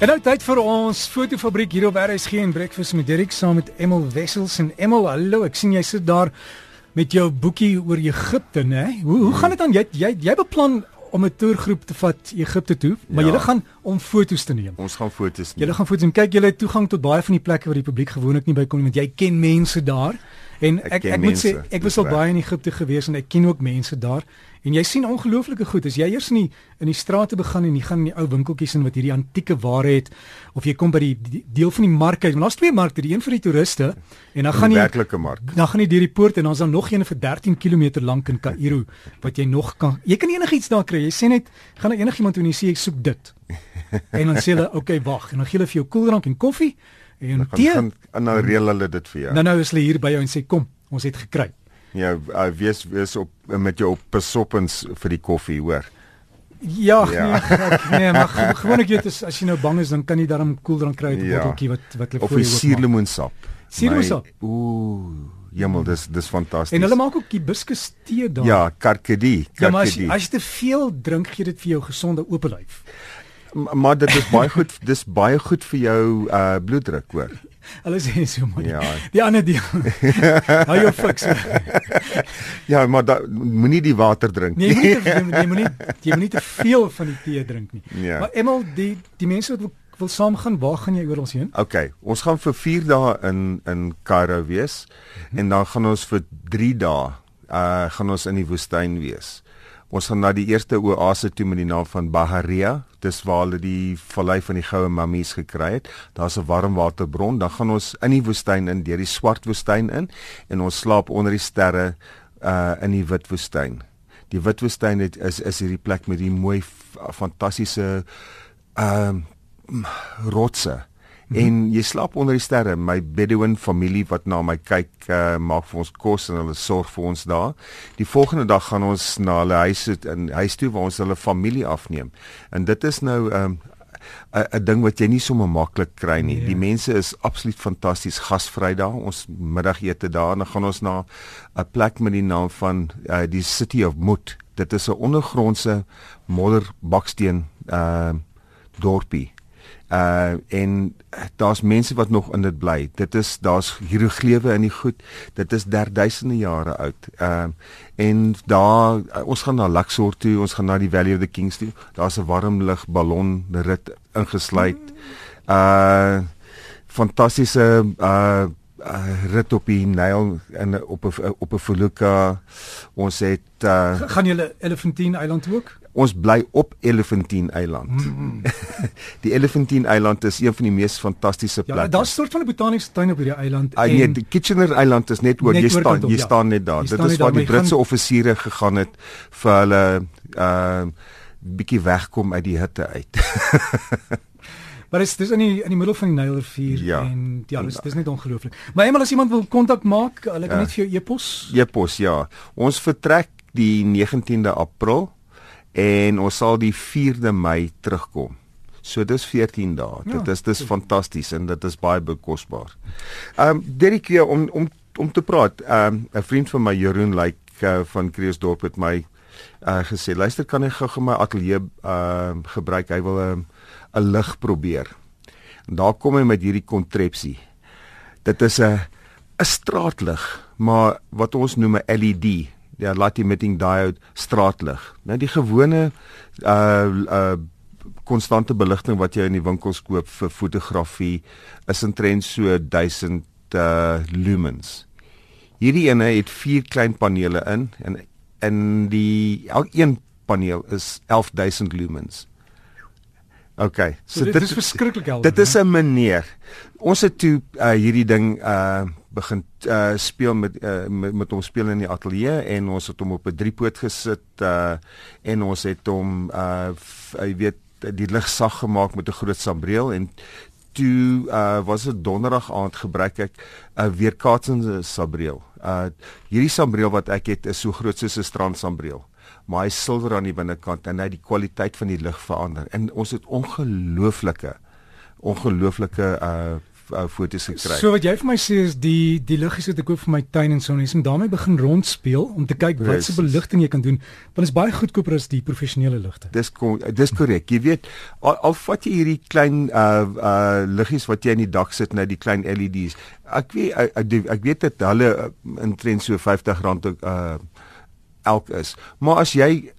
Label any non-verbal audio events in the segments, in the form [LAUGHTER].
En nou tyd vir ons fotofabriek hier op RSG en Breakfast met Derek saam met Emel Wessels en Emel, hallo, ek sien jy sit daar met jou boekie oor Egipte, né? Hoe hoe gaan dit dan? Jy jy jy beplan om 'n toergroep te vat Egipte toe, maar ja. julle gaan om foto's te neem. Ons gaan foto's neem. Julle gaan foto's neem. Kyk, julle het toegang tot baie van die plekke waar die publiek gewoonlik nie by kom nie, want jy ken mense daar. En ek ek, ek moet sê ek was al baie in Egipte gewees en ek ken ook mense daar. En jy sien ongelooflike goed. As jy eers in die in die strate begin en jy gaan in die ou winkeltjies in wat hierdie antieke ware het of jy kom by die, die deel van die mark uit. Daar's twee markte, die een vir die toeriste en dan gaan jy werklike mark. Dan gaan jy deur die poort en dan's daar nog een vir 13 km lank in Kaïro wat jy nog kan. Jy kan enigiets daar kry. Jy sê net gaan na enigiemand toe en jy sê ek soek dit. En dan sê hulle, "Oké, okay, wag." En dan gee hulle vir jou koeldrank en koffie en tee. Dan gaan nou reël hulle dit vir jou. Nou nou is hulle hier by jou en sê, "Kom, ons het gekry." Ja, uh, wees wees op met jou op besoppens vir die koffie, hoor. Ja, ja. nee, nee, maar gewoonlik jy is as jy nou bang is dan kan jy daarom koeldrank kry uit 'n ja. botteltjie wat wat hulle vir jou Of suurlemoensap. Suurlemoensap. Ooh, jemmel, dis dis fantasties. En hulle maak ook hibiscus tee daar. Ja, karkadie, karkadie. Ja, maar as, as jy te veel drink, gee dit vir jou gesonde oop lyf. Maar dit is baie goed, dis baie goed vir jou uh bloeddruk, hoor. Hulle sê so maar. Ja. Die ander deel. [LAUGHS] Hou jou fiks. ja, maar da, moenie die water drink nie. Nee, jy moenie jy moenie te veel van die tee drink nie. Ja. Maar Emel, die die mense wat wil, wil saam gaan, waar gaan jy oor ons heen? OK, ons gaan vir 4 dae in in Cairo wees hmm. en dan gaan ons vir 3 dae uh gaan ons in die woestyn wees. Ons gaan na die eerste oase toe met die naam van Baharia. Dis waar hulle die vallei van die goue mammies gekry het. Daar's 'n warmwaterbron. Dan gaan ons in die woestyn in, deur die swart woestyn in en ons slaap onder die sterre uh in die wit woestyn. Die wit woestyn is is hierdie plek met die mooi fantastiese ehm uh, rotse en jy slaap onder die sterre. My Bedouin familie wat na my kyk, uh, maak vir ons kos en hulle sorg vir ons daar. Die volgende dag gaan ons na hulle huis in huis toe waar ons hulle familie afneem. En dit is nou 'n um, 'n ding wat jy nie sommer maklik kry nie. Yeah. Die ja. mense is absoluut fantasties gasvry daar. Ons middagete daar en dan gaan ons na 'n plek met die naam van uh, die City of Mut. Dit is 'n ondergrondse modderbaksteen uh dorpie uh en daar's mense wat nog in dit bly. Dit is daar's hieroglywe in die goed. Dit is derduisende jare oud. Uh en daar uh, ons gaan na Luxor toe, ons gaan na die Valley of the Kings toe. Daar's 'n warm lug ballon rit ingesluit. Uh fantastiese uh uh, rit op die Nyl in op 'n op 'n Feluka. Ons het uh, gaan julle Elephantine Eiland ook? Ons bly op Elephantine Eiland. Mm -hmm. [LAUGHS] die Elephantine Eiland is een van die mees fantastiese plekke. Ja, daar's 'n soort van 'n botaniese tuin op hierdie eiland. Uh, nee, die Kitchener Eiland is net oor jy staan, jy ja. staan net daar. Dit is waar die Britse gaan... offisiere gegaan het vir hulle uh bietjie wegkom uit die hitte uit. [LAUGHS] Maar dit is dis in die in die middel van die Nylrivier ja. en ja, dis dis net ongelooflik. Maar eendag as iemand wil kontak maak, hulle kan ja. net vir jou e-pos. E-pos, ja. Ons vertrek die 19de April en ons sal die 4de Mei terugkom. So dis 14 dae. Ja, dit is dis fantasties en dit is baie bekosbaar. Ehm um, Derek hier om om om te praat. Ehm um, 'n vriend van my Jeroen Lyk uh, van Kreeusdorp het my uh, gesê, "Luister, kan jy gou my ateljee ehm uh, gebruik? Hy wil 'n uh, 'n lig probeer. En daar kom hy met hierdie kontrepsie. Dit is 'n 'n straatlig, maar wat ons noem 'n LED, die light emitting diode straatlig. Nou die gewone uh uh konstante beligting wat jy in die winkels koop vir fotografie is intrent so 1000 uh lumens. Hierdie ene het vier klein panele in en in die elkeen paneel is 11000 lumens. Okay. So, so dit, dit is verskriklik helder. Dit is 'n meneer. Ons het toe uh, hierdie ding uh begin uh speel met uh met, met hom speel in die ateljee en ons het hom op 'n driepoot gesit uh en ons het hom uh jy weet die lig sag gemaak met 'n groot sambreel en toe uh was dit donderdag aand gebruik ek 'n uh, weerkaatsende sambreel. Uh hierdie sambreel wat ek het is so groot soos 'n strandsambreel maar hy silwer aan die binnekant en hy die kwaliteit van die lig verander. En ons het ongelooflike ongelooflike uh uh, foto's gekry. So wat jy vir my sê is die die liggies wat ek koop vir my tuin en so en ek daarmee begin rondspeel om te kyk wat se beligting jy kan doen. Want dit is baie goedkoper as die professionele ligte. Dis dis korrek. Jy weet al, al vat jy hierdie klein uh uh liggies wat jy in die dak sit nou die klein LED's. Ek weet ek, ek weet dit hulle in trend so R50 uh elk is. Maar as jy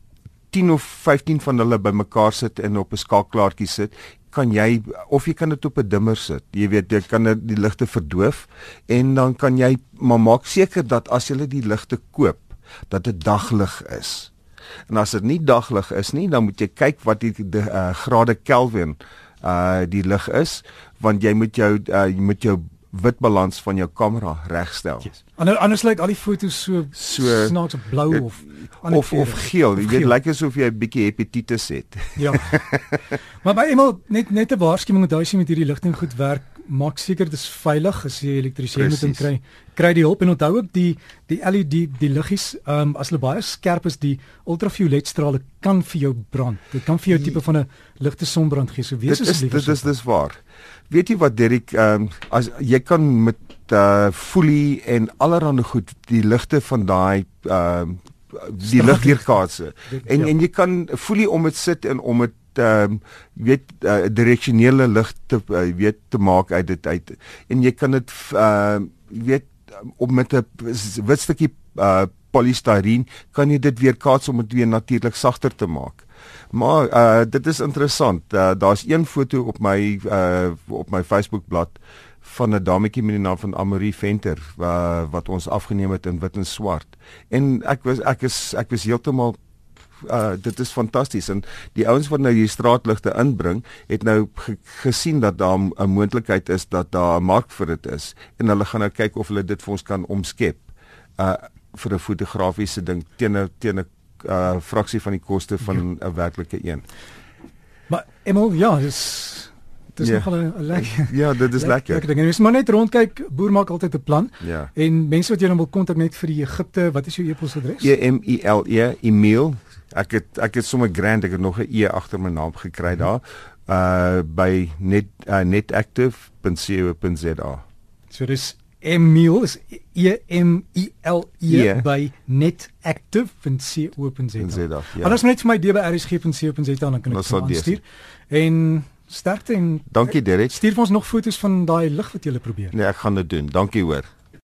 10 of 15 van hulle bymekaar sit en op 'n skakklaartjie sit, kan jy of jy kan dit op 'n dimmer sit. Jy weet jy kan die ligte verdoof en dan kan jy maar maak seker dat as jy die ligte koop, dat dit daglig is. En as dit nie daglig is nie, dan moet jy kyk wat die, die uh, grade Kelvin uh die lig is want jy moet jou uh, jy moet jou witbalans van jou kamera regstel. Yes. Anders anders lyk al die fotos so so snaaks blou of of of geel. Jy weet lyk asof jy 'n bietjie hepatitis het. Ja. [LAUGHS] maar by eendag net net 'n waarskuwing dat jy met hierdie ligting goed werk, maak seker dit is veilig as jy elektriesien moet in kry. Kry die hulp en onthou ook die die LED die liggies, ehm um, as hulle baie skerp is, die ultraviolet strale kan vir jou brand. Dit kan vir jou tipe van 'n ligte sonbrand gee. So wees asseblief. Dit is dit is waar. Weet jy wat Derek, ehm um, as jy kan met uh folie en allerlei goed die ligte van daai ehm uh, die ligweerkaatse. En ja. en jy kan folie om dit sit en om dit ehm um, weet uh, direksionele lig te uh, weet te maak uit dit uit. En jy kan dit ehm uh, weet op met 'n wit stukkie uh polystyreen kan jy dit weer kaats om dit weer natuurlik sagter te maak. Maar uh dit is interessant. Uh, Daar's een foto op my uh op my Facebook bladsy van 'n dametjie met die naam van Amorie Venter uh, wat ons afgeneem het in wit en swart. En ek was ek is ek was heeltemal uh dit is fantasties en die ouens wat nou hier straatligte inbring het nou ge gesien dat daar 'n moontlikheid is dat daar 'n mark vir dit is en hulle gaan nou kyk of hulle dit vir ons kan omskep uh vir 'n fotografiese ding teen 'n teen 'n uh fraksie van die koste van 'n ja. werklike een. Maar Emil, ja, dis dis ja. nogal 'n lekker. Ja, dit is lekker. Lekker ding. Jy moet maar net rondkyk. Boer maak altyd 'n plan. Ja. En mense wat jy nou wil kontak net vir die Egipte, wat is jou e-posadres? E M I L E Emil. Ek het ek het sommer grand, ek het nog 'n E agter my naam gekry daar. Uh by net uh, netactive.co.za. So dis Emil is E M I L E yeah. by netactive.co.za. Ja. Alles net vir my dbrsg.co.za dan kan ek dit stuur. En sterkte en Dankie Derek. Stuur vir ons nog foto's van daai lig wat jy probeer. Nee, ek gaan dit doen. Dankie hoor.